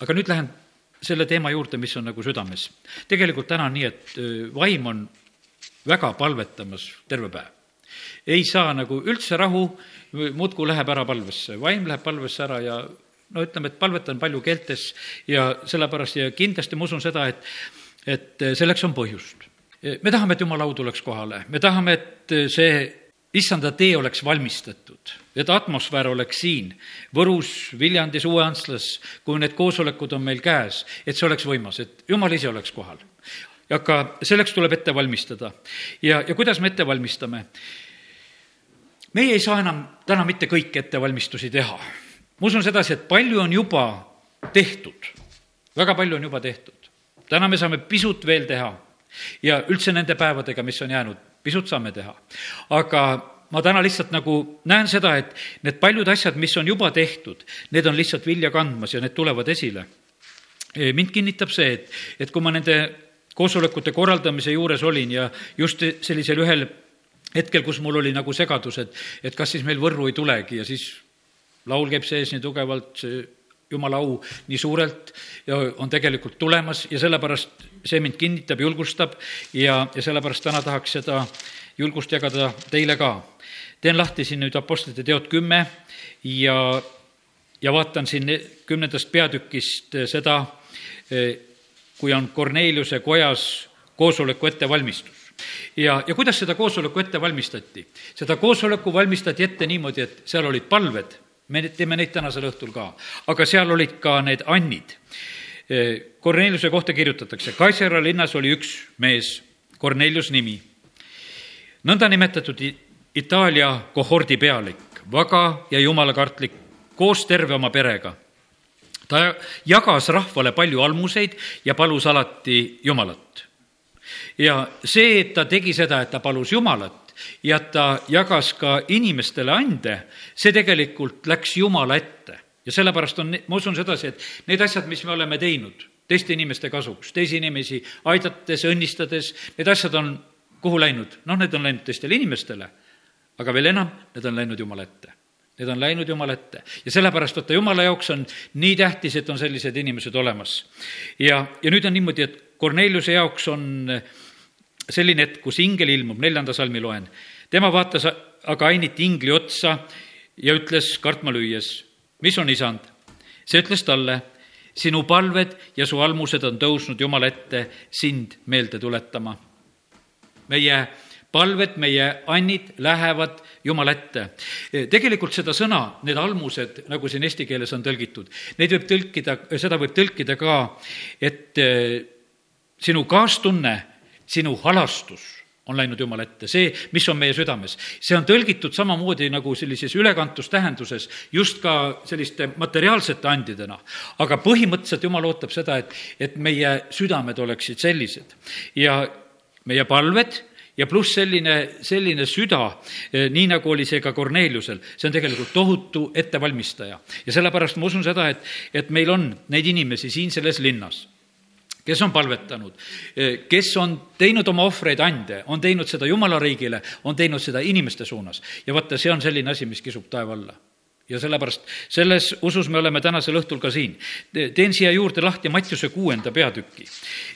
aga nüüd lähen selle teema juurde, mis on nagu südames. tegelikult täna on nii, et vaim on väga palvetamas terve päev. ei saa nagu üldse rahu, muudkui läheb ära palvesse, vaim läheb palvesse ära ja no ütleme, et palvetan palju keeltes ja sellepärast ja kindlasti ma usun seda, et, et selleks on põhjust. me tahame, et jumala au tuleks kohale, me tahame, et see issanda tee oleks valmistatud, et atmosfäär oleks siin, Võrus, Viljandis, Uue-Antslas, kui need koosolekud on meil käes, et see oleks võimas, et jumal ise oleks kohal. aga selleks tuleb ette valmistada. ja, ja kuidas me ette valmistame? meie ei saa enam täna mitte kõiki ettevalmistusi teha. ma usun sedasi, et palju on juba tehtud, väga palju on juba tehtud. täna me saame pisut veel teha ja üldse nende päevadega, mis on jäänud, pisut saame teha. aga ma täna lihtsalt nagu näen seda, et need paljud asjad, mis on juba tehtud, need on lihtsalt vilja kandmas ja need tulevad esile. mind kinnitab see, et, et kui ma nende koosolekute korraldamise juures olin ja just sellisel ühel hetkel, kus mul oli nagu segadus, et, et kas siis meil Võrru ei tulegi ja siis laul käib sees nii tugevalt, see jumala au nii suurelt ja on tegelikult tulemas ja sellepärast see mind kinnitab, julgustab ja, ja sellepärast täna tahaks seda julgust jagada teile ka. teen lahti siin nüüd Apostlite teod kümme ja, ja vaatan siin kümnendast peatükist seda, kui on Korneliuse kojas koosoleku ettevalmistus ja, ja kuidas seda koosoleku ette valmistati? seda koosoleku valmistati ette niimoodi, et seal olid palved, me teeme neid tänasel õhtul ka, aga seal olid ka need annid. Korneliuse kohta kirjutatakse, Kaisera linnas oli üks mees, Kornelius nimi, nõndanimetatud Itaalia kohordi pealik, vaga ja jumalakartlik, koos terve oma perega. ta jagas rahvale palju almuseid ja palus alati Jumalat ja see, et ta tegi seda, et ta palus Jumalat ja ta jagas ka inimestele ande, see tegelikult läks Jumala ette. ja sellepärast on, ma usun sedasi, et need asjad, mis me oleme teinud teiste inimeste kasuks, teisi inimesi aidates, õnnistades, need asjad on kuhu läinud? noh, need on läinud teistele inimestele, aga veel enam, need on läinud Jumala ette Need on läinud Jumala ette ja sellepärast, vaata, Jumala jaoks on nii tähtis, et on sellised inimesed olemas. ja, ja nüüd on niimoodi, et Korneliuse jaoks on selline hetk, kus ingel ilmub, neljanda salmi loen. tema vaatas aga ainult ingli otsa ja ütles kartma lüües, mis on isand? see ütles talle, sinu palved ja su almused on tõusnud Jumala ette sind meelde tuletama. meie palved, meie annid lähevad Jumala ette. tegelikult seda sõna, need almused, nagu siin eesti keeles on tõlgitud, neid võib tõlkida, seda võib tõlkida ka, et eh, sinu kaastunne sinu halastus on läinud Jumala ette, see, mis on meie südames. see on tõlgitud samamoodi nagu sellises ülekantustähenduses just ka selliste materiaalsete andidena. aga põhimõtteliselt Jumal ootab seda, et, et meie südamed oleksid sellised ja meie palved ja pluss selline, selline süda, eh, nii nagu oli see ka Korneliusel, see on tegelikult tohutu ettevalmistaja. ja sellepärast ma usun seda, et, et meil on neid inimesi siin selles linnas kes on palvetanud, kes on teinud oma ohvreid ande, on teinud seda Jumala riigile, on teinud seda inimeste suunas. ja vaata, see on selline asi, mis kisub taeva alla ja sellepärast selles usus me oleme tänasel õhtul ka siin. teen siia juurde lahti Mattiuse kuuenda peatüki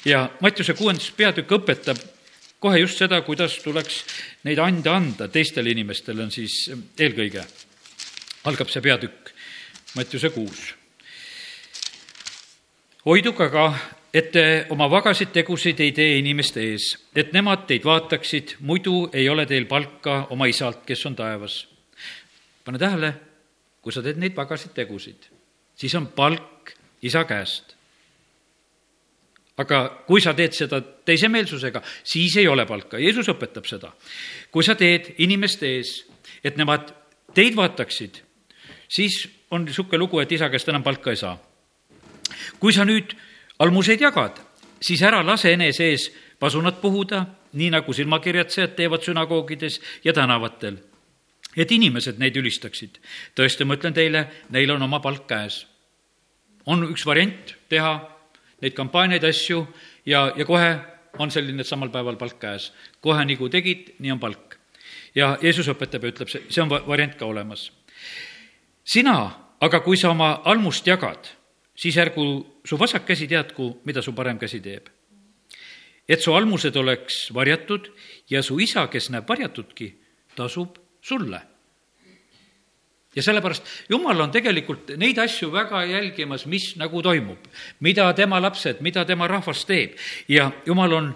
ja Mattiuse kuuendas peatükk õpetab kohe just seda, kuidas tuleks neid ande anda teistele inimestele, on siis eelkõige, algab see peatükk, Mattiuse kuus. Hoiduge aga et te oma vagasid tegusid ei tee inimeste ees, et nemad teid vaataksid, muidu ei ole teil palka oma isalt, kes on taevas. pane tähele, kui sa teed neid vagasid tegusid, siis on palk isa käest. aga kui sa teed seda teise meelsusega, siis ei ole palka, Jeesus õpetab seda. kui sa teed inimeste ees, et nemad teid vaataksid, siis on niisugune lugu, et isa käest enam palka ei saa. Kui sa nüüd almuseid jagad, siis ära lase enese ees pasunat puhuda, nii nagu silmakirjatsejad teevad sünagoogides ja tänavatel, et inimesed neid ülistaksid. tõesti, ma ütlen teile, neil on oma palk käes. on üks variant teha neid kampaaniaid, asju ja, ja kohe on selline, et samal päeval palk käes. kohe nii kui tegid, nii on palk. ja Jeesus õpetab ja ütleb, see, see on variant ka olemas. sina aga, kui sa oma almust jagad siis ärgu su vasak käsi teadku, mida su parem käsi teeb. et su almused oleks varjatud ja su isa, kes näeb varjatudki, tasub sulle ja sellepärast Jumal on tegelikult neid asju väga jälgimas, mis nagu toimub, mida tema lapsed, mida tema rahvas teeb ja Jumal on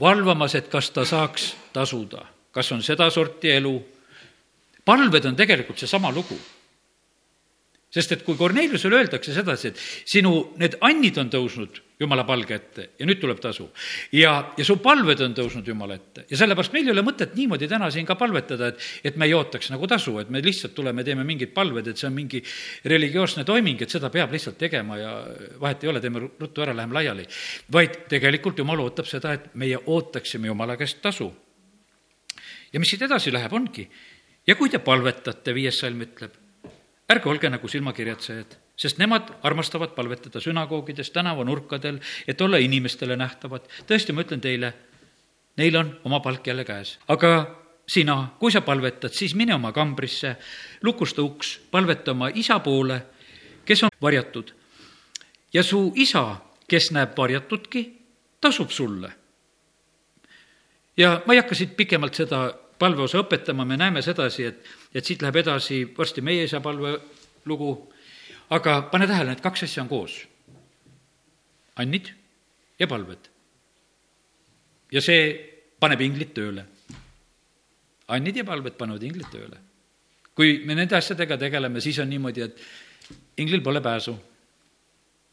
valvamas, et kas ta saaks tasuda, kas on sedasorti elu. palved on tegelikult seesama lugu sest et kui Korneliusele öeldakse sedasi, et sinu need annid on tõusnud jumala palge ette ja nüüd tuleb tasu. ja, ja su palved on tõusnud jumala ette ja sellepärast meil ei ole mõtet niimoodi täna siin ka palvetada, et, et me ei ootaks nagu tasu, et me lihtsalt tuleme, teeme mingid palved, et see on mingi religioosne toiming, et seda peab lihtsalt tegema ja vahet ei ole, teeme ruttu ära, läheme laiali. vaid tegelikult jumal ootab seda, et meie ootaksime jumala käest tasu. ja mis siit edasi läheb, ongi, ja kui te palvetate, viies salm ütleb, ärge olge nagu silmakirjatsejad, sest nemad armastavad palvetada sünagoogides, tänavanurkadel, et olla inimestele nähtavad. tõesti, ma ütlen teile, neil on oma palk jälle käes, aga sina, kui sa palvetad, siis mine oma kambrisse, lukusta uks, palveta oma isa poole, kes on varjatud. ja su isa, kes näeb varjatudki, tasub sulle. ja ma ei hakka siit pikemalt seda palveosa õpetama, me näeme sedasi, et, et siit läheb edasi varsti meie isa palve lugu, aga pane tähele, need kaks asja on koos. annid ja palved. ja see paneb inglit tööle. annid ja palved panevad inglit tööle. kui me nende asjadega tegeleme, siis on niimoodi, et inglil pole pääsu.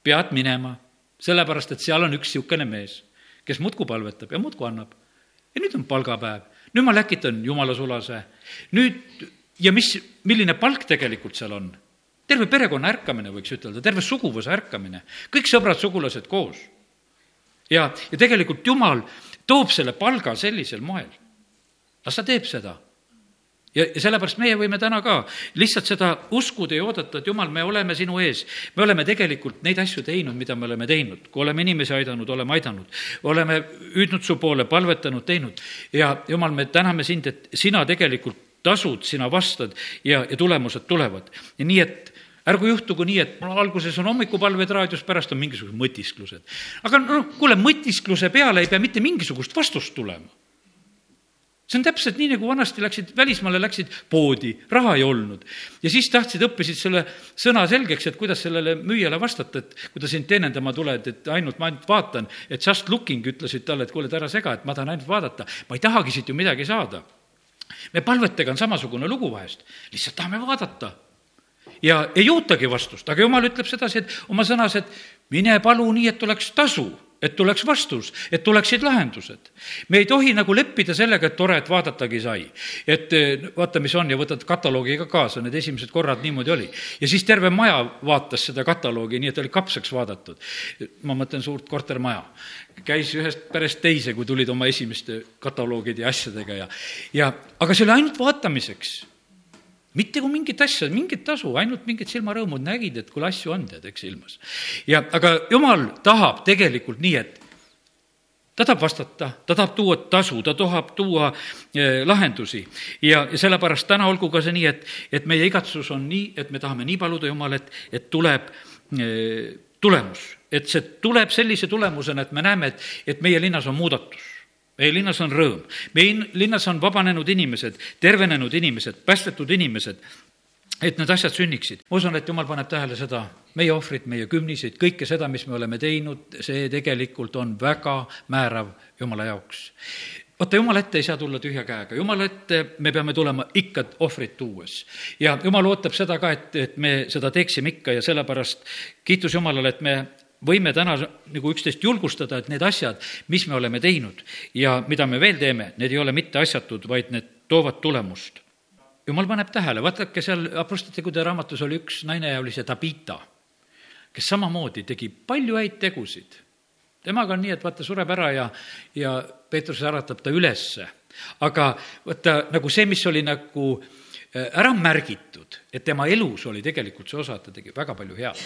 pead minema, sellepärast et seal on üks niisugune mees, kes muudkui palvetab ja muudkui annab. ja nüüd on palgapäev nüüd ma läkitan jumala sulase. nüüd, ja mis, milline palk tegelikult seal on? terve perekonna ärkamine, võiks ütelda, terve suguvõsa ärkamine, kõik sõbrad-sugulased koos. ja, ja tegelikult Jumal toob selle palga sellisel moel. las ta teeb seda ja, ja sellepärast meie võime täna ka lihtsalt seda uskuda ja oodata, et jumal, me oleme sinu ees. me oleme tegelikult neid asju teinud, mida me oleme teinud, kui oleme inimesi aidanud, oleme aidanud. oleme hüüdnud su poole, palvetanud, teinud ja jumal, me täname sind, et sina tegelikult tasud, sina vastad ja, ja tulemused tulevad. nii, et ärgu juhtugu nii, et mul alguses on hommikupalved raadios, pärast on mingisugused mõtisklused. aga noh, kuule, mõtiskluse peale ei pea mitte mingisugust vastust tulema see on täpselt nii, nagu vanasti läksid, välismaale läksid poodi, raha ei olnud. ja siis tahtsid, õppisid selle sõna selgeks, et kuidas sellele müüjale vastata, et kui ta sind teenindama tuled, et ainult, ma ainult vaatan, et just looking, ütlesid talle, et kuule, et ära sega, et ma tahan ainult vaadata, ma ei tahagi siit ju midagi saada. me palvetega on samasugune lugu vahest, lihtsalt tahame vaadata. Ja ei ootagi vastust, aga jumal ütleb sedasi, et oma sõnas, et mine palu nii, et oleks tasu et tuleks vastus, et tuleksid lahendused. me ei tohi nagu leppida sellega, et tore, et vaadatagi sai. et eh, vaata, mis on ja võtad kataloogi ka kaasa, need esimesed korrad niimoodi oli. ja siis terve maja vaatas seda kataloogi, nii et oli kapsaks vaadatud. ma mõtlen suurt kortermaja. käis ühest perest teise, kui tulid oma esimeste kataloogide ja asjadega ja, ja aga see oli ainult vaatamiseks mitte kui mingit asja, mingit tasu, ainult mingit silmarõõmu nägid, et kuule, asju on, tead, eks, ilmas. ja aga jumal tahab tegelikult nii, et ta tahab vastata, ta tahab tuua tasu, ta tahab tuua eh, lahendusi. Ja, ja sellepärast täna olgu ka see nii, et, et meie igatsus on nii, et me tahame nii paluda Jumalat, et tuleb eh, tulemus, et see tuleb sellise tulemusena, et me näeme, et, et meie linnas on muudatus meie linnas on rõõm, meie linnas on vabanenud inimesed, tervenenud inimesed, päästetud inimesed, et need asjad sünniksid. ma usun, et jumal paneb tähele seda, meie ohvrit, meie kümniseid, kõike seda, mis me oleme teinud, see tegelikult on väga määrav jumala jaoks vaata, jumala ette ei saa tulla tühja käega, jumala ette me peame tulema ikka ohvrit tuues. ja jumal ootab seda ka, et, et me seda teeksime ikka ja sellepärast kiitus Jumalale, et me võime täna nagu üksteist julgustada, et need asjad, mis me oleme teinud ja mida me veel teeme, need ei ole mitte asjatud, vaid need toovad tulemust. jumal paneb tähele, vaadake seal Apostlite raamatus oli üks naine ja oli see Tabita, kes samamoodi tegi palju häid tegusid. temaga on nii, et vaata, sureb ära ja, ja Peetrus äratab ta ülesse. aga vaata, nagu see, mis oli nagu äh, ära märgitud, et tema elus oli tegelikult see osa, et ta tegi väga palju head.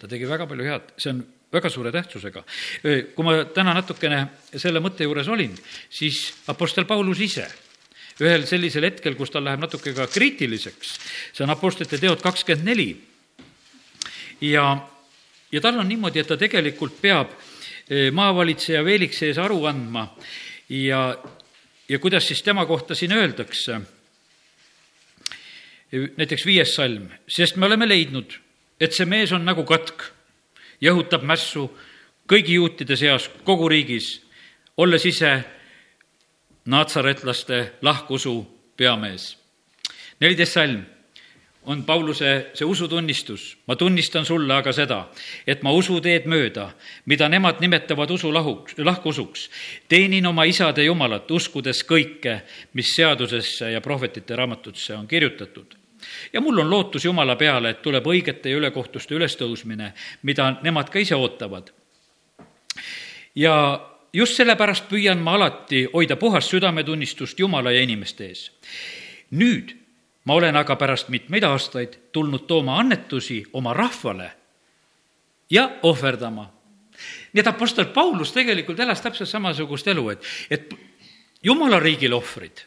ta tegi väga palju head, see on väga suure tähtsusega. kui ma täna natukene selle mõtte juures olin, siis Apostel Paulus ise ühel sellisel hetkel, kus tal läheb natuke ka kriitiliseks, see on Apostlite teod kakskümmend neli ja ja tal on niimoodi, et ta tegelikult peab eh, maavalitseja Veeliks ees aru andma ja, ja kuidas siis tema kohta siin öeldakse näiteks viies salm, sest me oleme leidnud, et see mees on nagu katk, jõhutab mässu kõigi juutide seas kogu riigis, olles ise natsaretlaste lahkusu peamees. neliteist salm on Pauluse see usutunnistus. ma tunnistan sulle aga seda, et ma usu teed mööda, mida nemad nimetavad usu lahuks, lahkusuks. teenin oma isade Jumalat, uskudes kõike, mis seadusesse ja prohvetite raamatutesse on kirjutatud ja mul on lootus Jumala peale, et tuleb õigete ja ülekohtuste ülestõusmine, mida nemad ka ise ootavad. ja just sellepärast püüan ma alati hoida puhast südametunnistust Jumala ja inimeste ees. nüüd ma olen aga pärast mitmeid aastaid tulnud tooma annetusi oma rahvale ja ohverdama. nii et Apostel Paulus tegelikult elas täpselt samasugust elu, et, et Jumala riigile ohvrid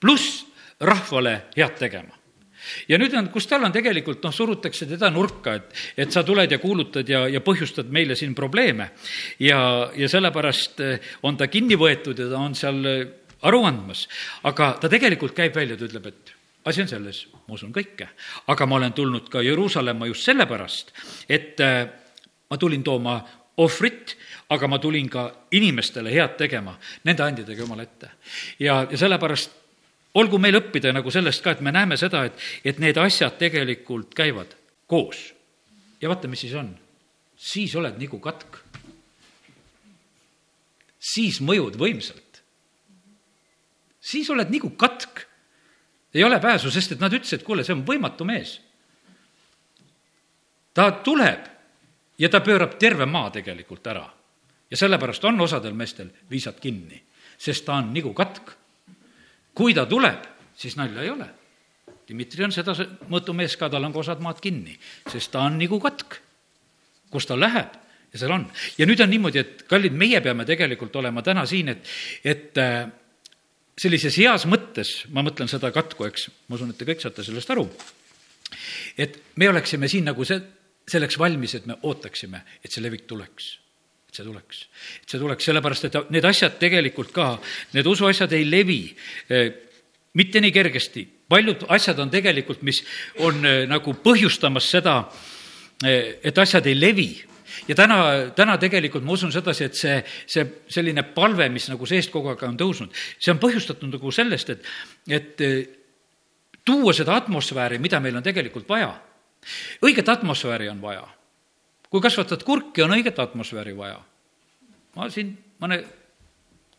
pluss rahvale head tegema ja nüüd on, kus tal on tegelikult, noh, surutakse teda nurka, et, et sa tuled ja kuulutad ja, ja põhjustad meile siin probleeme. ja, ja sellepärast eh, on ta kinni võetud ja ta on seal eh, aru andmas. aga ta tegelikult käib välja, ta ütleb, et asi on selles, ma usun kõike, aga ma olen tulnud ka Jeruusalemma just sellepärast, et eh, ma tulin tooma ohvrit, aga ma tulin ka inimestele head tegema, nende andjadega Jumala ette. ja, ja sellepärast olgu meil õppida nagu sellest ka, et me näeme seda, et, et need asjad tegelikult käivad koos. ja vaata, mis siis on. siis oled nagu katk. siis mõjud võimsalt. siis oled nagu katk. ei ole pääsu, sest et nad ütlesid, kuule, see on võimatu mees. ta tuleb ja ta pöörab terve maa tegelikult ära. ja sellepärast on osadel meestel viisad kinni, sest ta on nagu katk kui ta tuleb, siis nalja ei ole. Dmitri on seda mõõtumees ka, tal on ka osad maad kinni, sest ta on nagu katk. kus ta läheb ja seal on. ja nüüd on niimoodi, et kallid, meie peame tegelikult olema täna siin, et, et äh, sellises heas mõttes, ma mõtlen seda katku, eks, ma usun, et te kõik saate sellest aru, et me oleksime siin nagu see, selleks valmis, et me ootaksime, et see levik tuleks see tuleks. et see tuleks, sellepärast et need asjad tegelikult ka, need usuasjad ei levi eh, mitte nii kergesti. paljud asjad on tegelikult, mis on eh, nagu põhjustamas seda, eh, et asjad ei levi ja täna, täna tegelikult ma usun sedasi, et see, see selline palve, mis nagu seest kogu aeg on tõusnud, see on põhjustatud nagu sellest, et, et tuua seda atmosfääri, mida meil on tegelikult vaja. õiget atmosfääri on vaja kui kasvatad kurki, on õiget atmosfääri vaja. ma siin mõne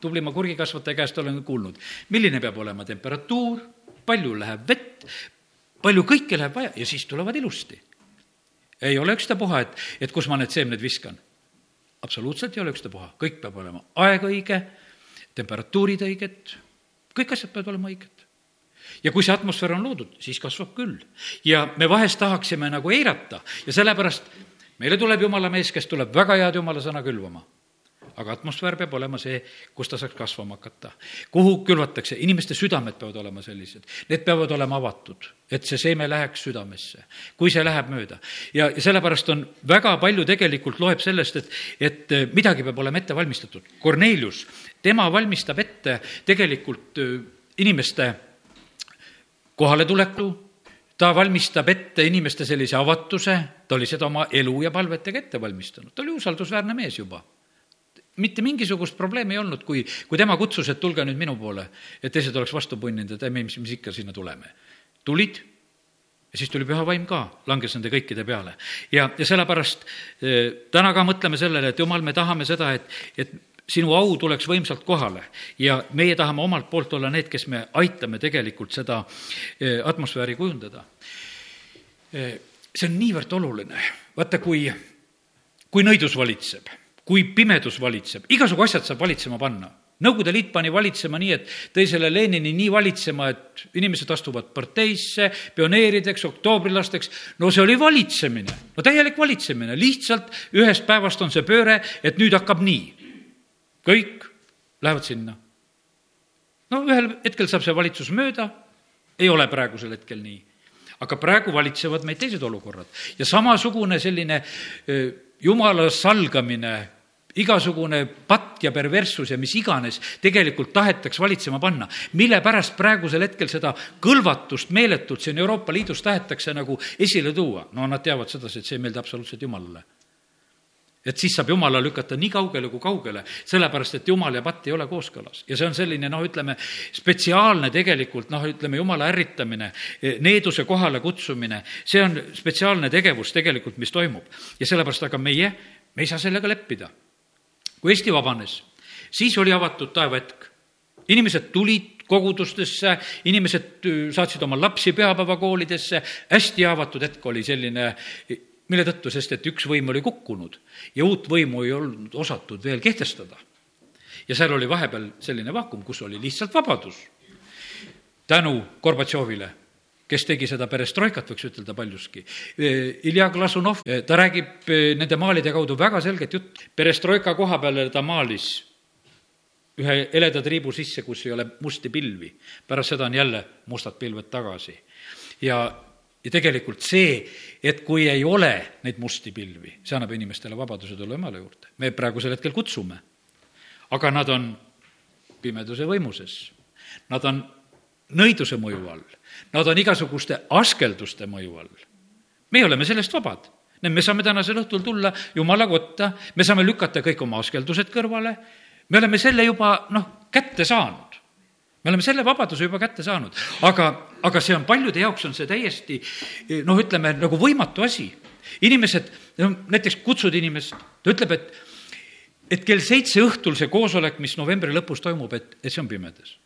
tublima kurgikasvataja käest olen kuulnud, milline peab olema temperatuur, palju läheb vett, palju kõike läheb vaja ja siis tulevad ilusti. ei ole ükstapuha, et, et kus ma need seemned viskan. absoluutselt ei ole ükstapuha, kõik peab olema aeg õige, temperatuurid õiged, kõik asjad peavad olema õiged ja kui see atmosfäär on loodud, siis kasvab küll. ja me vahest tahaksime nagu eirata ja sellepärast meile tuleb jumala mees, kes tuleb väga head jumala sõna külvama. aga atmosfäär peab olema see, kus ta saaks kasvama hakata. kuhu külvatakse, inimeste südamed peavad olema sellised, need peavad olema avatud, et see seeme läheks südamesse, kui see läheb mööda. ja, ja sellepärast on väga palju tegelikult loeb sellest, et, et eh, midagi peab olema ette valmistatud. Kornelius, tema valmistab ette tegelikult eh, inimeste kohaletuleku, ta valmistab ette inimeste sellise avatuse, ta oli seda oma elu ja palvetega ette valmistanud, ta oli usaldusväärne mees juba. mitte mingisugust probleemi ei olnud, kui, kui tema kutsus, et tulge nüüd minu poole, et teised oleks vastu punninud, et ei, mis, mis ikka sinna tuleme. tulid ja siis tuli püha vaim ka, langes nende kõikide peale. ja, ja sellepärast eh, täna ka mõtleme sellele, et jumal, me tahame seda, et, et sinu au tuleks võimsalt kohale. Ja meie tahame omalt poolt olla need, kes me aitame tegelikult seda eh, atmosfääri kujundada. Eh, see on niivõrd oluline, vaata, kui, kui nõidus valitseb, kui pimedus valitseb, igasugu asjad saab valitsema panna. Nõukogude Liit pani valitsema nii, et tõi selle Lenini nii valitsema, et inimesed astuvad parteisse, pioneerideks, oktoobrilasteks, no see oli valitsemine, no täielik valitsemine, lihtsalt ühest päevast on see pööre, et nüüd hakkab nii kõik lähevad sinna. no ühel hetkel saab see valitsus mööda, ei ole praegusel hetkel nii. aga praegu valitsevad meid teised olukorrad ja samasugune selline jumala salgamine, igasugune patt ja perverssus ja mis iganes tegelikult tahetakse valitsema panna. mille pärast praegusel hetkel seda kõlvatust meeletult siin Euroopa Liidus tahetakse nagu esile tuua? no nad teavad sedasi, et see ei meeldi absoluutselt Jumalale et siis saab Jumala lükata nii kaugele kui kaugele, sellepärast et Jumal ja patt ei ole kooskõlas. ja see on selline noh, ütleme, spetsiaalne tegelikult noh, ütleme, Jumala ärritamine, needuse kohale kutsumine, see on spetsiaalne tegevus tegelikult, mis toimub. ja sellepärast, aga meie, me ei saa sellega leppida kui Eesti vabanes, siis oli avatud taevahetk. inimesed tulid kogudustesse, inimesed saatsid oma lapsi pühapäevakoolidesse, hästi avatud hetk oli selline, mille tõttu, sest et üks võim oli kukkunud ja uut võimu ei olnud osatud veel kehtestada. ja seal oli vahepeal selline vaakum, kus oli lihtsalt vabadus. tänu Gorbatšovile kes tegi seda perestroikat, võiks ütelda paljuski. Ilja Glasunov, ta räägib nende maalide kaudu väga selget juttu. perestroika koha peale ta maalis ühe heleda triibu sisse, kus ei ole musti pilvi. pärast seda on jälle mustad pilved tagasi. ja, ja tegelikult see, et kui ei ole neid musti pilvi, see annab inimestele vabaduse tulla Jumala juurde. me praegusel hetkel kutsume. aga nad on pimeduse võimuses. Nad on nõiduse mõju all Nad on igasuguste askelduste mõju all. meie oleme sellest vabad. me saame tänasel õhtul tulla Jumala kotta, me saame lükata kõik oma askeldused kõrvale, me oleme selle juba, noh, kätte saanud me oleme selle vabaduse juba kätte saanud, aga, aga see on paljude jaoks on see täiesti noh, ütleme nagu võimatu asi. inimesed, no näiteks kutsud inimest, ta ütleb, et, et kell seitse õhtul see koosolek, mis novembri lõpus toimub, et, et see on pimedas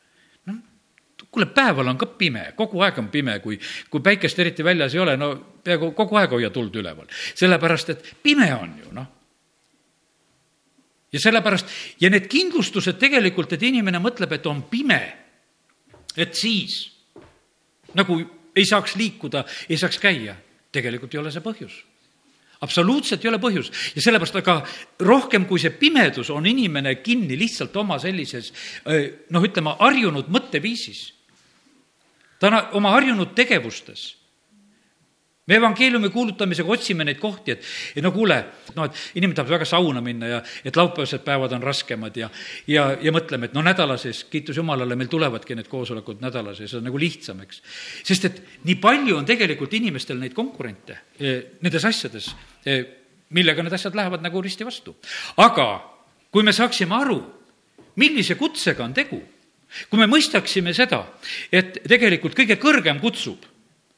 kuule, päeval on ka pime, kogu aeg on pime, kui, kui päikest eriti väljas ei ole, no peaaegu kogu aeg hoia tuld üleval. sellepärast, et pime on ju, noh. ja sellepärast, ja need kindlustused tegelikult, et inimene mõtleb, et on pime, et siis nagu ei saaks liikuda, ei saaks käia, tegelikult ei ole see põhjus. Absoluutselt ei ole põhjus. Ja sellepärast, aga rohkem kui see pimedus, on inimene kinni lihtsalt oma sellises noh, ütleme, harjunud mõtteviisis. Ta on oma harjunud tegevustes me evangeeliumi kuulutamisega otsime neid kohti, et, et no kuule, noh, et inimene tahab väga sauna minna ja et laupäevased päevad on raskemad ja, ja, ja mõtleme, et no nädala sees, kiitus Jumalale, meil tulevadki need koosolekud nädala sees, see on nagu lihtsam, eks. sest et nii palju on tegelikult inimestel neid konkurente eh, nendes asjades, eh, millega need asjad lähevad nagu risti vastu. aga kui me saaksime aru, millise kutsega on tegu kui me mõistaksime seda, et tegelikult kõige kõrgem kutsub,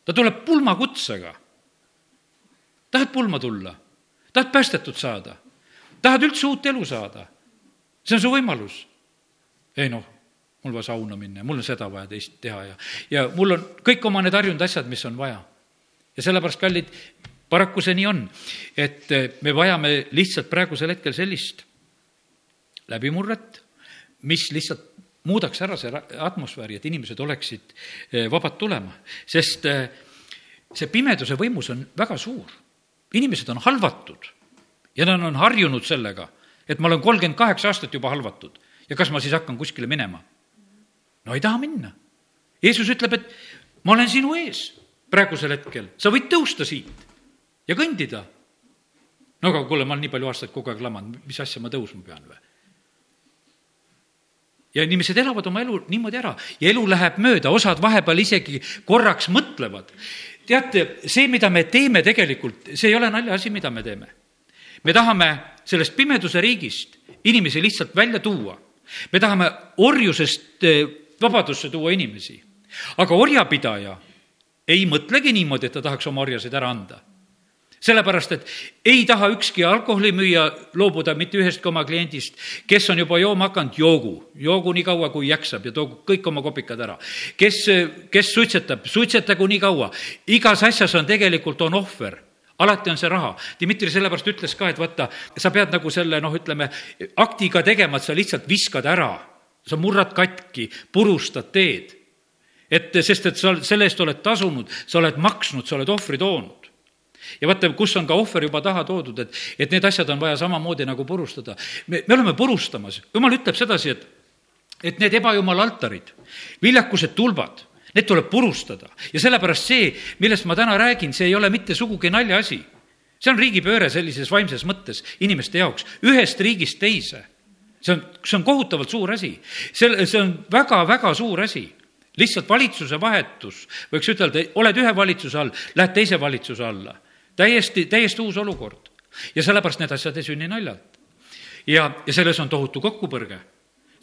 ta tuleb pulmakutsega. Tahad pulma tulla, tahad päästetud saada, tahad üldse uut elu saada, see on su võimalus. ei noh, mul vaja sauna minna ja mul on seda vaja teist teha ja, ja mul on kõik oma need harjunud asjad, mis on vaja. ja sellepärast, kallid, paraku see nii on, et me vajame lihtsalt praegusel hetkel sellist läbimurret, mis lihtsalt muudaks ära see atmosfääri, et inimesed oleksid eh, vabad tulema, sest eh, see pimeduse võimus on väga suur. Inimesed on halvatud ja nad on harjunud sellega, et ma olen kolmkümmend kaheksa aastat juba halvatud ja kas ma siis hakkan kuskile minema? no ei taha minna. Jeesus ütleb, et ma olen sinu ees praegusel hetkel, sa võid tõusta siit ja kõndida. no aga kuule, ma olen nii palju aastaid kogu aeg lamanud, mis asja ma tõusma pean või? ja inimesed elavad oma elu niimoodi ära ja elu läheb mööda, osad vahepeal isegi korraks mõtlevad. Teate, see, mida me teeme tegelikult, see ei ole naljaasi, mida me teeme. me tahame sellest pimeduse riigist inimesi lihtsalt välja tuua. me tahame orjusest eh, vabadusse tuua inimesi. aga orjapidaja ei mõtlegi niimoodi, et ta tahaks oma orjasid ära anda sellepärast, et ei taha ükski alkoholimüüja loobuda mitte ühestki oma kliendist, kes on juba jooma hakanud, joogu, joogu nii kaua, kui jaksab ja toogu kõik oma kopikad ära. kes, kes suitsetab, suitsetagu nii kaua. igas asjas on tegelikult, on ohver alati on see raha. Dmitri sellepärast ütles ka, et vaata, sa pead nagu selle noh, ütleme aktiga tegema, et sa lihtsalt viskad ära, sa murrad katki, purustad teed. et sest, et sa selle eest oled tasunud, sa oled maksnud, sa oled ohvri toonud ja vaata, kus on ka ohver juba taha toodud, et, et need asjad on vaja samamoodi nagu purustada. me, me oleme purustamas, jumal ütleb sedasi, et, et need ebajumala altarid, viljakused tulbad, need tuleb purustada ja sellepärast see, millest ma täna räägin, see ei ole mitte sugugi naljaasi see on riigipööre sellises vaimses mõttes inimeste jaoks, ühest riigist teise. see on, see on kohutavalt suur asi. see, see on väga-väga suur asi lihtsalt valitsuse vahetus, võiks ütelda, oled ühe valitsuse all, lähed teise valitsuse alla. Täiesti, täiesti uus olukord. ja sellepärast need asjad ei sünni naljalt. ja, ja selles on tohutu kokkupõrge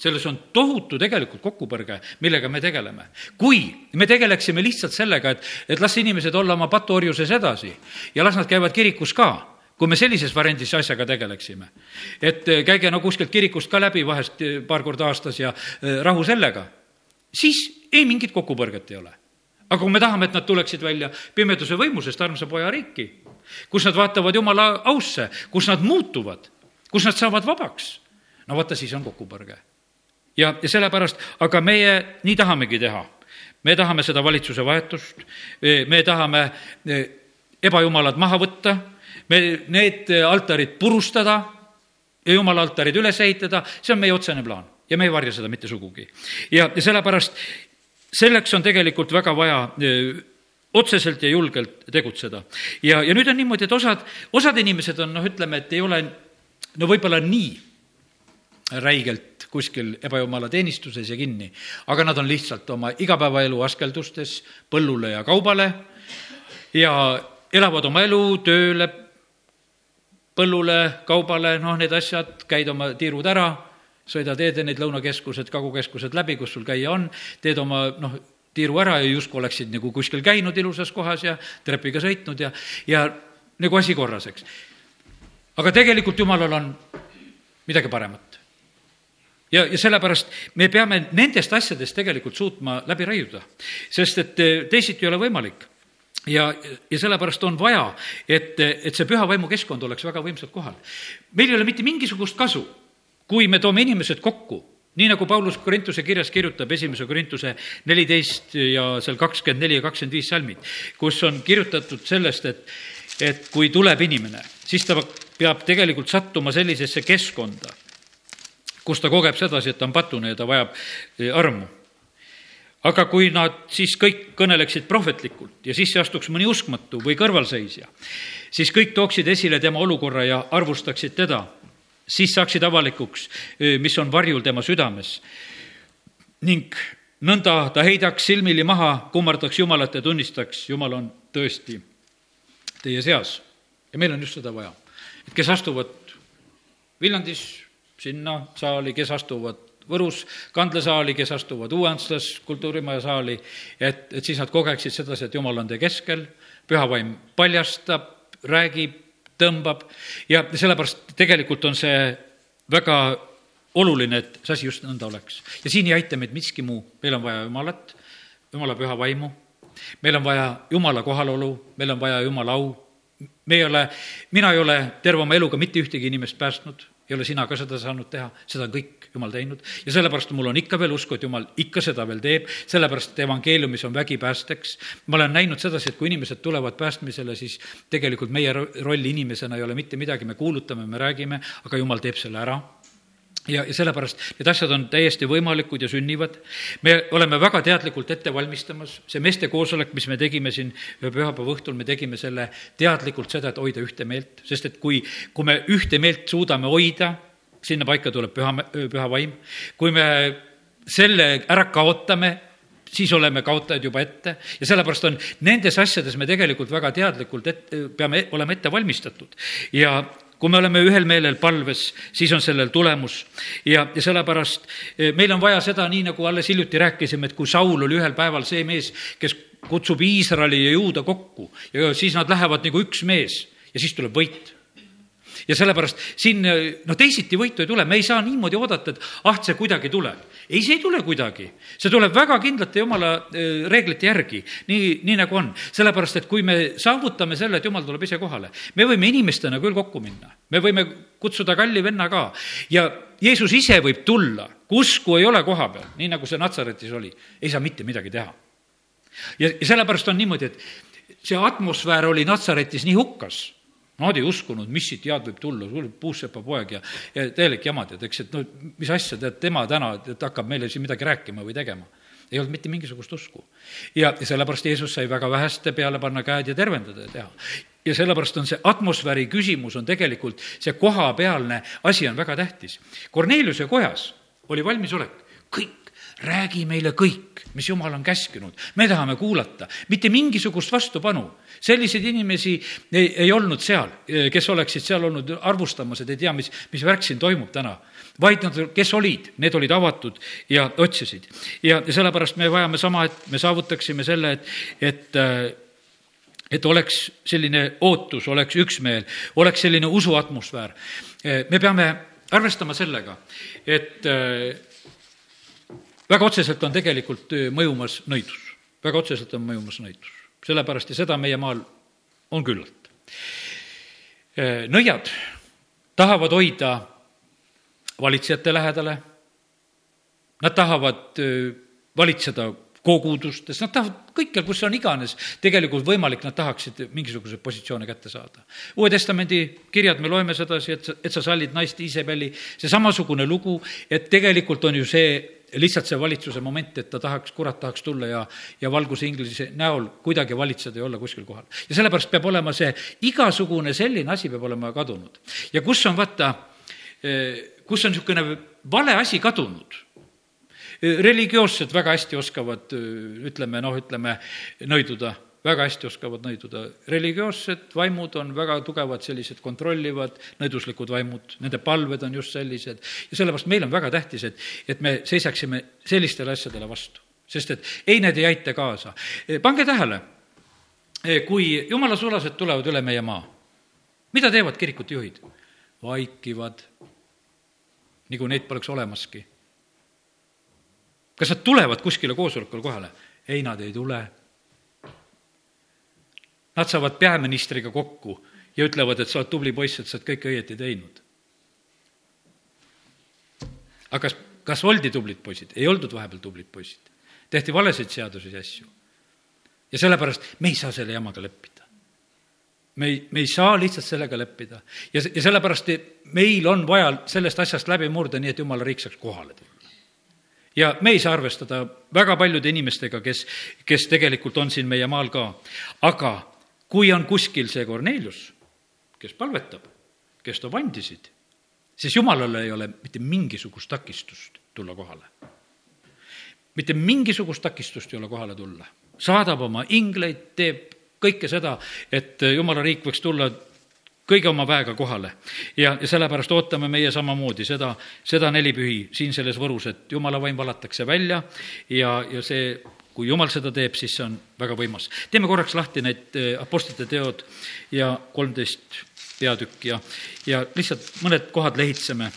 selles on tohutu tegelikult kokkupõrge, millega me tegeleme. kui me tegeleksime lihtsalt sellega, et, et las inimesed olla oma patuorjuses edasi ja las nad käivad kirikus ka, kui me sellises variandis asjaga tegeleksime. et eh, käige no kuskilt kirikust ka läbi vahest eh, paar korda aastas ja eh, rahu sellega, siis ei mingit kokkupõrget ei ole. aga kui me tahame, et nad tuleksid välja pimeduse võimusest armsa poja riiki, kus nad vaatavad Jumala ausse, kus nad muutuvad, kus nad saavad vabaks, no vaata, siis on kokkupõrge ja, ja sellepärast, aga meie nii tahamegi teha. me tahame seda valitsuse vahetust, me tahame e, ebajumalad maha võtta, me need altarid purustada ja jumala altarid üles ehitada, see on meie otsene plaan ja me ei varja seda mitte sugugi. ja, ja sellepärast selleks on tegelikult väga vaja e, otseselt ja julgelt tegutseda. ja, ja nüüd on niimoodi, et osad, osad inimesed on noh, ütleme, et ei ole no võib-olla nii räigelt kuskil ebajumala teenistuses ja kinni, aga nad on lihtsalt oma igapäevaelu askeldustes põllule ja kaubale ja elavad oma elu tööle, põllule, kaubale, noh, need asjad, käid oma tiirud ära, sõidad Edenid, lõunakeskused, kagukeskused läbi, kus sul käia on, teed oma, noh, tiiru ära ja justkui oleksid nagu kuskil käinud ilusas kohas ja trepiga sõitnud ja, ja nagu asi korras, eks. aga tegelikult jumalal on midagi paremat ja, ja sellepärast me peame nendest asjadest tegelikult suutma läbi raiuda, sest et eh, teisiti ei ole võimalik ja, ja sellepärast on vaja, et, et see püha vaimu keskkond oleks väga võimsalt kohal. meil ei ole mitte mingisugust kasu, kui me toome inimesed kokku, nii nagu Paulus Korintuse kirjas kirjutab, esimese Korintuse neliteist ja seal kakskümmend neli ja kakskümmend viis salmid, kus on kirjutatud sellest, et, et kui tuleb inimene, siis ta peab tegelikult sattuma sellisesse keskkonda kus ta kogeb sedasi, et ta on patune ja ta vajab eh, armu. aga kui nad siis kõik kõneleksid prohvetlikult ja sisse astuks mõni uskmatu või kõrvalseisja, siis kõik tooksid esile tema olukorra ja arvustaksid teda, siis saaksid avalikuks, mis on varjul tema südames. ning nõnda ta heidaks silmili maha, kummardaks Jumalat ja tunnistaks, Jumal on tõesti teie seas. ja meil on just seda vaja, et kes astuvad Viljandis, sinna saali, kes astuvad Võrus kandlasaali, kes astuvad Uuantslas kultuurimaja saali, et, et siis nad kogeksid sedasi, et Jumal on teie keskel, püha vaim paljastab, räägib, tõmbab. Ja sellepärast tegelikult on see väga oluline, et see asi just nõnda oleks. ja siin ei aita meid miski muu, meil on vaja Jumalat, Jumala püha vaimu, meil on vaja Jumala kohalolu, meil on vaja Jumala au, me ei ole, mina ei ole terve oma eluga mitte ühtegi inimest päästnud, ei ole sina ka seda saanud teha, seda on kõik Jumal teinud. Ja sellepärast mul on ikka veel usku, et Jumal ikka seda veel teeb, sellepärast evangeeliumis on vägi päästeks. ma olen näinud sedasi, et kui inimesed tulevad päästmisele, siis tegelikult meie roll inimesena ei ole mitte midagi, me kuulutame, me räägime, aga Jumal teeb selle ära ja, ja sellepärast need asjad on täiesti võimalikud ja sünnivad. me oleme väga teadlikult ette valmistamas, see meeste koosolek, mis me tegime siin ühe pühapäeva õhtul, me tegime selle teadlikult seda, et hoida ühte meelt, sest et kui, kui me ühte meelt suudame hoida, sinna paika tuleb püha, püha vaim. kui me selle ära kaotame, siis oleme kaotajad juba ette ja sellepärast on nendes asjades me tegelikult väga teadlikult et, peame olema ette valmistatud ja kui me oleme ühel meelel palves, siis on sellel tulemus. ja, ja sellepärast eh, meil on vaja seda, nii nagu alles hiljuti rääkisime, et kui Saul oli ühel päeval see mees, kes kutsub Iisraeli ja juuda kokku ja siis nad lähevad nagu üks mees ja siis tuleb võit ja sellepärast siin noh, teisiti võitu ei tule, me ei saa niimoodi oodata, et ah, see kuidagi tuleb. ei, see ei tule kuidagi, see tuleb väga kindlate jumala äh, reeglite järgi, nii, nii nagu on. sellepärast, et kui me saavutame selle, et jumal tuleb ise kohale, me võime inimestena küll kokku minna, me võime kutsuda kalli venna ka. Ja Jeesus ise võib tulla, usku ei ole koha peal, nii nagu see Natsaretis oli, ei saa mitte midagi teha. ja sellepärast on niimoodi, et see atmosfäär oli Natsaretis nii hukkas Nad ei uskunud, mis siit head võib tulla, puussepa poeg ja, ja täielik jama, tead, eks, et no mis asja, tead, tema täna, et hakkab meile siin midagi rääkima või tegema. ei olnud mitte mingisugust usku. ja, ja sellepärast Jeesus sai väga väheste peale panna käed ja tervendada ja teha. ja sellepärast on see atmosfääri küsimus on tegelikult, see kohapealne asi on väga tähtis. Korneliuse kojas oli valmisolek, kõik, räägi meile kõik, mis jumal on käskinud, me tahame kuulata, mitte mingisugust vastupanu. selliseid inimesi ei, ei olnud seal, kes oleksid seal olnud arvustamas, et ei tea, mis, mis värk siin toimub täna vaid nad, kes olid, need olid avatud ja otsisid. ja, sellepärast me vajame sama, et me saavutaksime selle, et, et et oleks selline ootus, oleks üksmeel, oleks selline usuatmosfäär. me peame arvestama sellega, et väga otseselt on tegelikult mõjumas nõidus, väga otseselt on mõjumas nõidus, sellepärast ja seda meie maal on küllalt. nõiad tahavad hoida valitsejate lähedale, nad tahavad valitseda kogudustes, nad tahavad kõikjal, kus on iganes tegelikult võimalik, nad tahaksid mingisuguseid positsioone kätte saada. Uue Testamendi kirjad, me loeme sedasi, et sa, et sa sallid naist Iisabeli, see samasugune lugu, et tegelikult on ju see lihtsalt see valitsuse moment, et ta tahaks, kurat tahaks tulla ja, ja valguse inglise näol kuidagi valitseda ja olla kuskil kohal. ja sellepärast peab olema see, igasugune selline asi peab olema kadunud. ja kus on vaata, eh, kus on niisugune vale asi kadunud religioossed väga hästi oskavad, ütleme noh, ütleme nõiduda, väga hästi oskavad nõiduda. religioossed vaimud on väga tugevad, sellised kontrollivad, nõiduslikud vaimud, nende palved on just sellised ja sellepärast meil on väga tähtis, et, et me seisaksime sellistele asjadele vastu, sest et ei, need ei aita kaasa. pange tähele, kui jumala sulased tulevad üle meie maa, mida teevad kirikute juhid? vaikivad, nagu neid poleks olemaski kas nad tulevad kuskile koosolekule kohale? ei, nad ei tule. Nad saavad peaministriga kokku ja ütlevad, et sa oled tubli poiss, et sa oled kõike õieti teinud. aga kas, kas oldi tublid poisid? ei oldud vahepeal tublid poisid. tehti valesid seadusi ja asju. ja sellepärast me ei saa selle jamaga leppida. me ei, me ei saa lihtsalt sellega leppida. ja, ja sellepärast meil on vaja sellest asjast läbi murda, nii et jumala riik saaks kohale tulla ja me ei saa arvestada väga paljude inimestega, kes, kes tegelikult on siin meie maal ka. aga kui on kuskil see Kornelius, kes palvetab, kes toob andisid, siis jumalal ei ole mitte mingisugust takistust tulla kohale. mitte mingisugust takistust ei ole kohale tulla. saadab oma ingleid, teeb kõike seda, et jumala riik võiks tulla kõige oma väega kohale. ja, ja sellepärast ootame meie samamoodi seda, seda nelipühi siin selles Võrus, et jumala vaim valatakse välja ja, ja see, kui jumal seda teeb, siis see on väga võimas. teeme korraks lahti need eh, Apostlite teod ja kolmteist peatükk ja, ja lihtsalt mõned kohad lehitseme.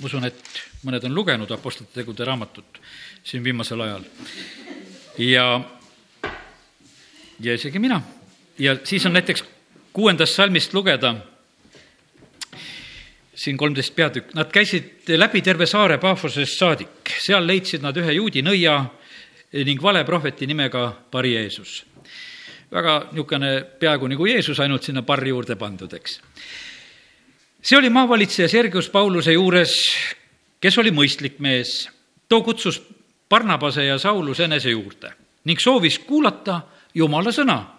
ma usun, et mõned on lugenud Apostlite tegude raamatut siin viimasel ajal. ja, ja isegi mina. ja siis on näiteks kuuendast salmist lugeda, siin kolmteist peatükk, nad käisid läbi terve saare Paafosest saadik, seal leidsid nad ühe juudi nõia ning valeprohveti nimega Bar-Jeesus. väga niisugune peaaegu nagu Jeesus, ainult sinna barri juurde pandud, eks. see oli maavalitseja Sergius Pauluse juures, kes oli mõistlik mees. too kutsus Barnabase ja Sauluse enese juurde ning soovis kuulata Jumala sõna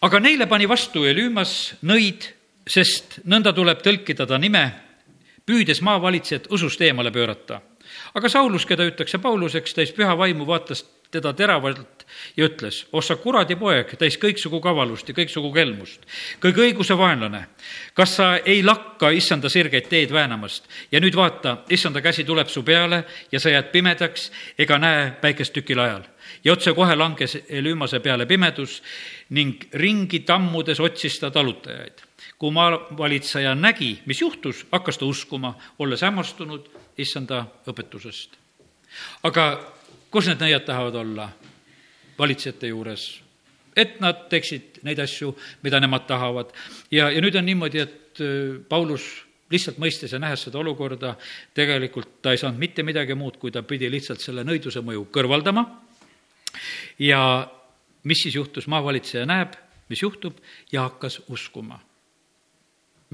aga neile pani vastu Elüümas nõid, sest nõnda tuleb tõlkida ta nime, püüdes maavalitsejat usust eemale pöörata. Aga Saulus, keda hüütakse Pauluseks, täis püha vaimu, vaatas teda teravalt ja ütles, oh sa kuradi poeg, täis kõiksugu kavalust ja kõiksugu kelmust, kõige õiguse vaenlane. kas sa ei lakka issanda sirgeid teed väänamast ja nüüd vaata, issanda käsi tuleb su peale ja sa jääd pimedaks ega näe päikest tükil ajal ja otsekohe langes Elümase peale pimedus ning ringi tammudes otsis ta talutajaid. kui maavalitseja nägi, mis juhtus, hakkas ta uskuma, olles hämmastunud issanda õpetusest. aga kus need nõiad tahavad olla? valitsejate juures, et nad teeksid neid asju, mida nemad tahavad. ja, ja nüüd on niimoodi, et äh, Paulus lihtsalt mõistes ja nähes seda olukorda, tegelikult ta ei saanud mitte midagi muud, kui ta pidi lihtsalt selle nõiduse mõju kõrvaldama ja mis siis juhtus, maavalitseja näeb, mis juhtub ja hakkas uskuma.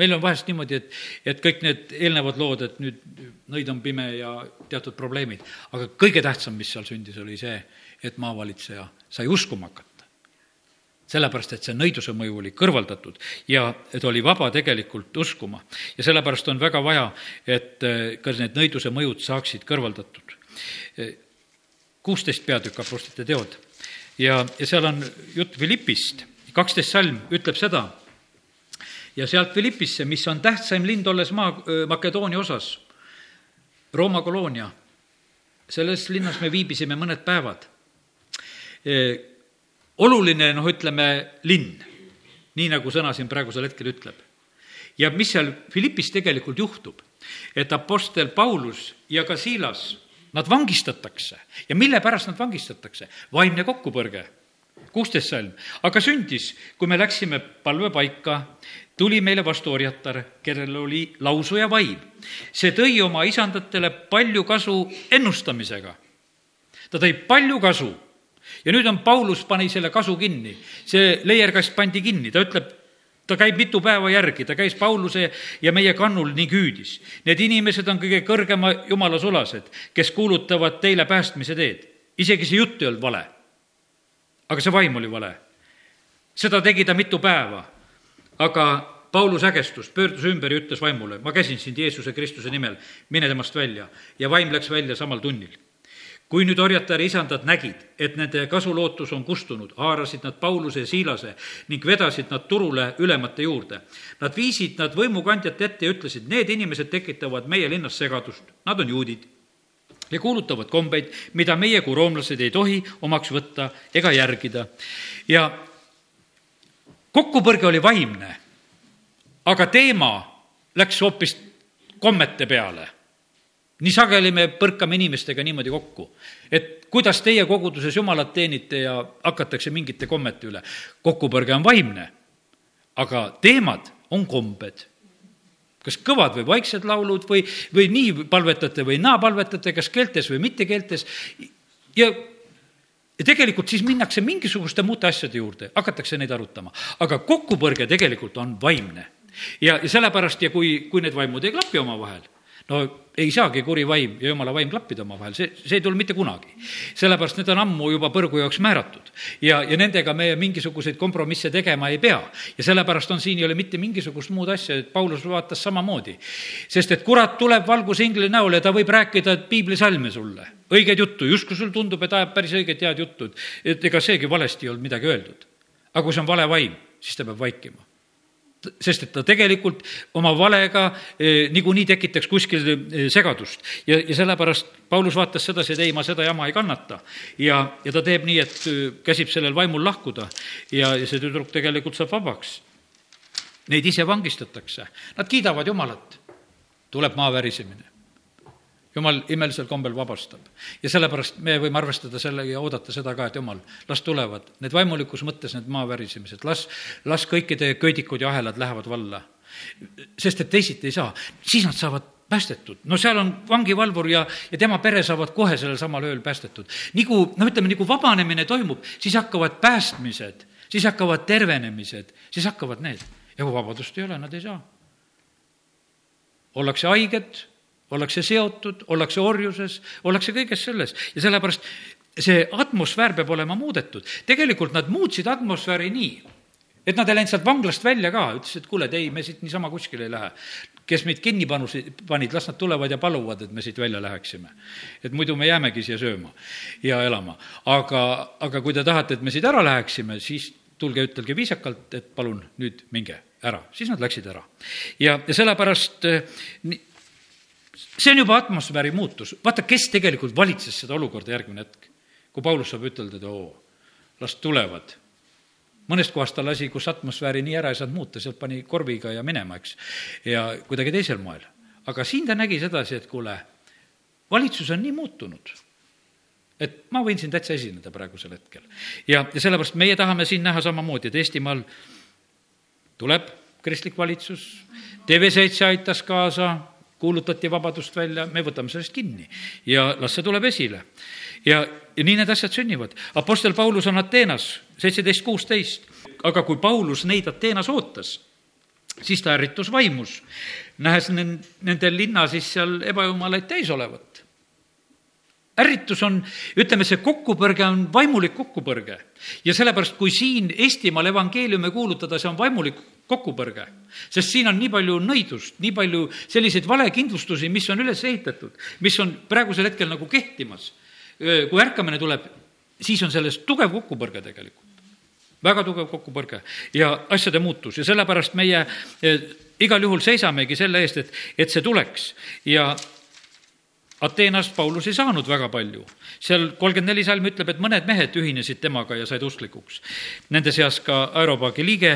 Meil on vahest niimoodi, et, et kõik need eelnevad lood, et nüüd nõid on pime ja teatud probleemid, aga kõige tähtsam, mis seal sündis, oli see, et maavalitseja sai uskuma hakata sellepärast et see nõiduse mõju oli kõrvaldatud ja ta oli vaba tegelikult uskuma. ja sellepärast on väga vaja, et eh, ka need nõiduse mõjud saaksid kõrvaldatud. kuusteist peatükk Apostlite teod ja, ja seal on jutt Philippist, kaksteist salm ütleb seda, ja sealt Philippisse, mis on tähtsaim linn tolles maa, Makedoonia osas, Rooma koloonia, selles linnas me viibisime mõned päevad oluline, noh, ütleme, linn, nii nagu sõna siin praegusel hetkel ütleb. ja mis seal Philippis tegelikult juhtub, et Apostel Paulus ja ka Siilas, nad vangistatakse ja mille pärast nad vangistatakse? vaimne kokkupõrge kuusteist salm. aga sündis, kui me läksime palvepaika, tuli meile vastu orjatar, kellel oli lausuja vaim. see tõi oma isandatele palju kasu ennustamisega. ta tõi palju kasu ja nüüd on Paulus, pani selle kasu kinni, see leierkast pandi kinni, ta ütleb, ta käib mitu päeva järgi, ta käis Pauluse ja meie kannul ning hüüdis. Need inimesed on kõige kõrgema jumala sulased, kes kuulutavad teile päästmise teed. isegi see jutt ei olnud vale. Aga see vaim oli vale. seda tegi ta mitu päeva. aga Paulus ägestus, pöördus ümber ja ütles vaimule, ma käsin sind Jeesuse Kristuse nimel, mine temast välja. ja vaim läks välja samal tunnil kui nüüd orjatari isandad nägid, et nende kasulootus on kustunud, haarasid nad Pauluse ja Siilase ning vedasid nad turule ülemate juurde. Nad viisid nad võimukandjate ette ja ütlesid, need inimesed tekitavad meie linnas segadust, nad on juudid ja kuulutavad kombeid, mida meie kui roomlased ei tohi omaks võtta ega järgida. ja kokkupõrge oli vaimne, aga teema läks hoopis kommete peale nii sageli me põrkame inimestega niimoodi kokku, et kuidas teie koguduses Jumalat teenite ja hakatakse mingite kommete üle. kokkupõrge on vaimne, aga teemad on kombed. Kas kõvad või vaiksed laulud või, või nii palvetate või naa palvetate, kas keeltes või mitte keeltes ja ja tegelikult siis minnakse mingisuguste muude asjade juurde, hakatakse neid arutama. aga kokkupõrge tegelikult on vaimne. ja, ja sellepärast ja kui, kui need vaimud ei klapi omavahel, no ei saagi kuri vaim ja jumala vaim klappida omavahel, see, see ei tule mitte kunagi. sellepärast need on ammu juba põrgu jaoks määratud ja, ja nendega me mingisuguseid kompromisse tegema ei pea. ja sellepärast on siin ei ole mitte mingisugust muud asja, et Paulus vaatas samamoodi. sest et kurat tuleb valgusingli näol ja ta võib rääkida piiblisalme sulle, õiget juttu, justkui sul tundub, et ajab päris õiget head juttu, et ega seegi valesti ei olnud midagi öeldud. aga kui see on vale vaim, siis ta peab vaikima sest et ta tegelikult oma valega eh, niikuinii tekitaks kuskil eh, segadust. ja, ja sellepärast Paulus vaatas sedasi, et ei, ma seda jama ei kannata. ja, ja ta teeb nii, et eh, käsib sellel vaimul lahkuda ja, ja see tüdruk tegelikult saab vabaks. Neid ise vangistatakse, nad kiidavad Jumalat. tuleb maa värisemine jumal imelisel kombel vabastab. ja sellepärast me võime arvestada selle ja oodata seda ka, et jumal, las tulevad need vaimulikus mõttes need maa värisemised, las, las kõikide köidikud ja ahelad lähevad valla. sest et teisiti ei saa, siis nad saavad päästetud, no seal on vangivalvur ja, ja tema pere saavad kohe sellel samal ööl päästetud. nagu, no ütleme, nagu vabanemine toimub, siis hakkavad päästmised, siis hakkavad tervenemised, siis hakkavad need. ja kui vabadust ei ole, nad ei saa. ollakse haiged ollakse seotud, ollakse orjuses, ollakse kõiges selles ja sellepärast see atmosfäär peab olema muudetud. tegelikult nad muutsid atmosfääri nii, et nad ei läinud sealt vanglast välja ka, ütlesid, et kuule, et ei, me siit niisama kuskile ei lähe. kes meid kinni panusid, panid, las nad tulevad ja paluvad, et me siit välja läheksime. et muidu me jäämegi siia sööma ja elama. aga, aga kui te tahate, et me siit ära läheksime, siis tulge, ütelge viisakalt, et palun nüüd minge ära, siis nad läksid ära. ja, ja sellepärast see on juba atmosfääri muutus, vaata, kes tegelikult valitses seda olukorda järgmine hetk. kui Paulus saab ütelda, et oo, las tulevad. mõnest kohast ta lasi, kus atmosfääri nii ära ei saanud muuta, sealt pani korviga ja minema, eks, ja kuidagi teisel moel. aga siin ta nägi sedasi, et kuule, valitsus on nii muutunud, et ma võin siin täitsa esineda praegusel hetkel. ja, ja sellepärast meie tahame siin näha samamoodi, et Eestimaal tuleb kristlik valitsus, TV7 aitas kaasa, kuulutati vabadust välja, me võtame sellest kinni ja las see tuleb esile. ja, ja nii need asjad sünnivad. Apostel Paulus on Ateenas, seitseteist kuusteist, aga kui Paulus neid Ateenas ootas, siis ta ärritus vaimus, nähes nende linna siis seal ebajumalaid täis olevat. Ärritus on, ütleme, see kokkupõrge on vaimulik kokkupõrge. ja sellepärast, kui siin Eestimaal evangeeliumi kuulutada, see on vaimulik kokkupõrge. sest siin on nii palju nõidust, nii palju selliseid valekindlustusi, mis on üles ehitatud, mis on praegusel hetkel nagu kehtimas. kui ärkamine tuleb, siis on selles tugev kokkupõrge tegelikult. väga tugev kokkupõrge ja asjade muutus ja sellepärast meie igal juhul seisamegi selle eest, et, et see tuleks ja Ateenas Paulus ei saanud väga palju. seal kolmkümmend neli salm ütleb, et mõned mehed ühinesid temaga ja said usklikuks. Nende seas ka Aeropaagi liige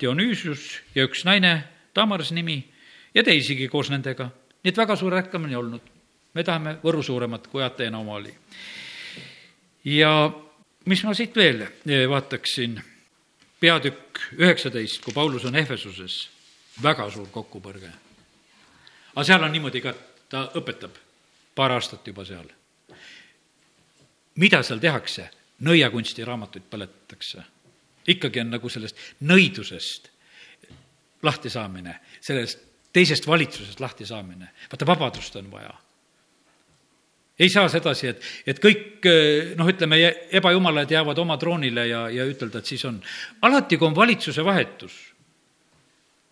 Dionüüsius ja üks naine, Tamaras nimi, ja teisigi koos nendega. nii et väga suur ärkamine olnud. me tahame Võru suuremat, kui Ateena oma oli. ja mis ma siit veel vaataksin, peatükk üheksateist, kui Paulus on Ehvesuses, väga suur kokkupõrge. aga seal on niimoodi ka, ta õpetab paar aastat juba seal. mida seal tehakse? nõiakunsti raamatuid põletatakse. ikkagi on nagu sellest nõidusest lahtisaamine, sellest teisest valitsusest lahtisaamine. vaata, vabadust on vaja ei saa sedasi, et, et kõik noh, ütleme, ebajumalad jäävad oma troonile ja, ja ütelda, et siis on. alati, kui on valitsuse vahetus,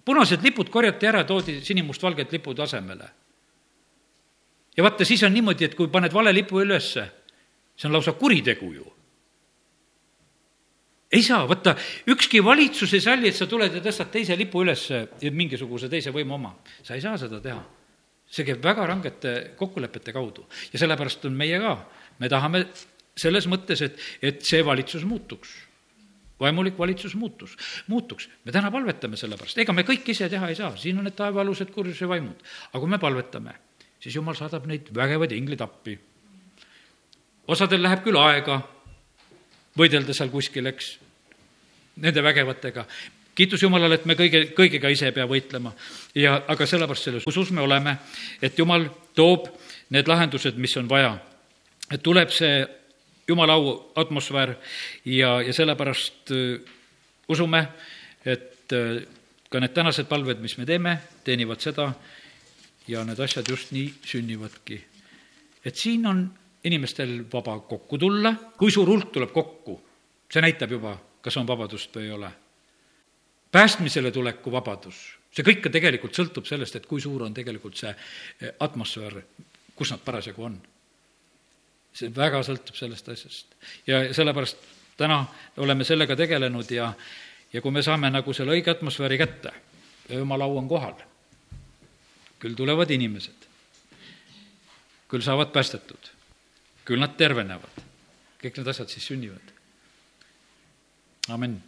punased lipud korjati ära, toodi sinimustvalged lipud asemele ja vaata, siis on niimoodi, et kui paned vale lipu ülesse, see on lausa kuritegu ju. ei saa, vaata, ükski valitsus ei salli, et sa tuled ja tõstad teise lipu ülesse, mingisuguse teise võimu oma. sa ei saa seda teha. see käib väga rangete kokkulepete kaudu ja sellepärast on meie ka, me tahame selles mõttes, et, et see valitsus muutuks vaimulik valitsus muutus, muutuks. me täna palvetame selle pärast, ega me kõike ise teha ei saa, siin on need taevaalused kurjuse vaimud, aga kui me palvetame siis jumal saadab neid vägevaid ingleid appi. osadel läheb küll aega võidelda seal kuskil, eks, nende vägevatega. kiitus Jumalale, et me kõige, kõigega ise ei pea võitlema. ja, aga sellepärast selles usus me oleme, et Jumal toob need lahendused, mis on vaja. et tuleb see Jumala au atmosfäär ja, ja sellepärast äh, usume, et äh, ka need tänased palved, mis me teeme, teenivad seda, ja need asjad just nii sünnivadki. et siin on inimestel vaba kokku tulla, kui suur hulk tuleb kokku, see näitab juba, kas on vabadust või ei ole. päästmisele tuleku vabadus, see kõik tegelikult sõltub sellest, et kui suur on tegelikult see eh, atmosfäär, kus nad parasjagu on. see väga sõltub sellest asjast. ja sellepärast täna oleme sellega tegelenud ja, ja kui me saame nagu selle õige atmosfääri kätte ja jumala au on kohal küll tulevad inimesed, küll saavad päästetud, küll nad tervenevad, kõik need asjad siis sünnivad. amin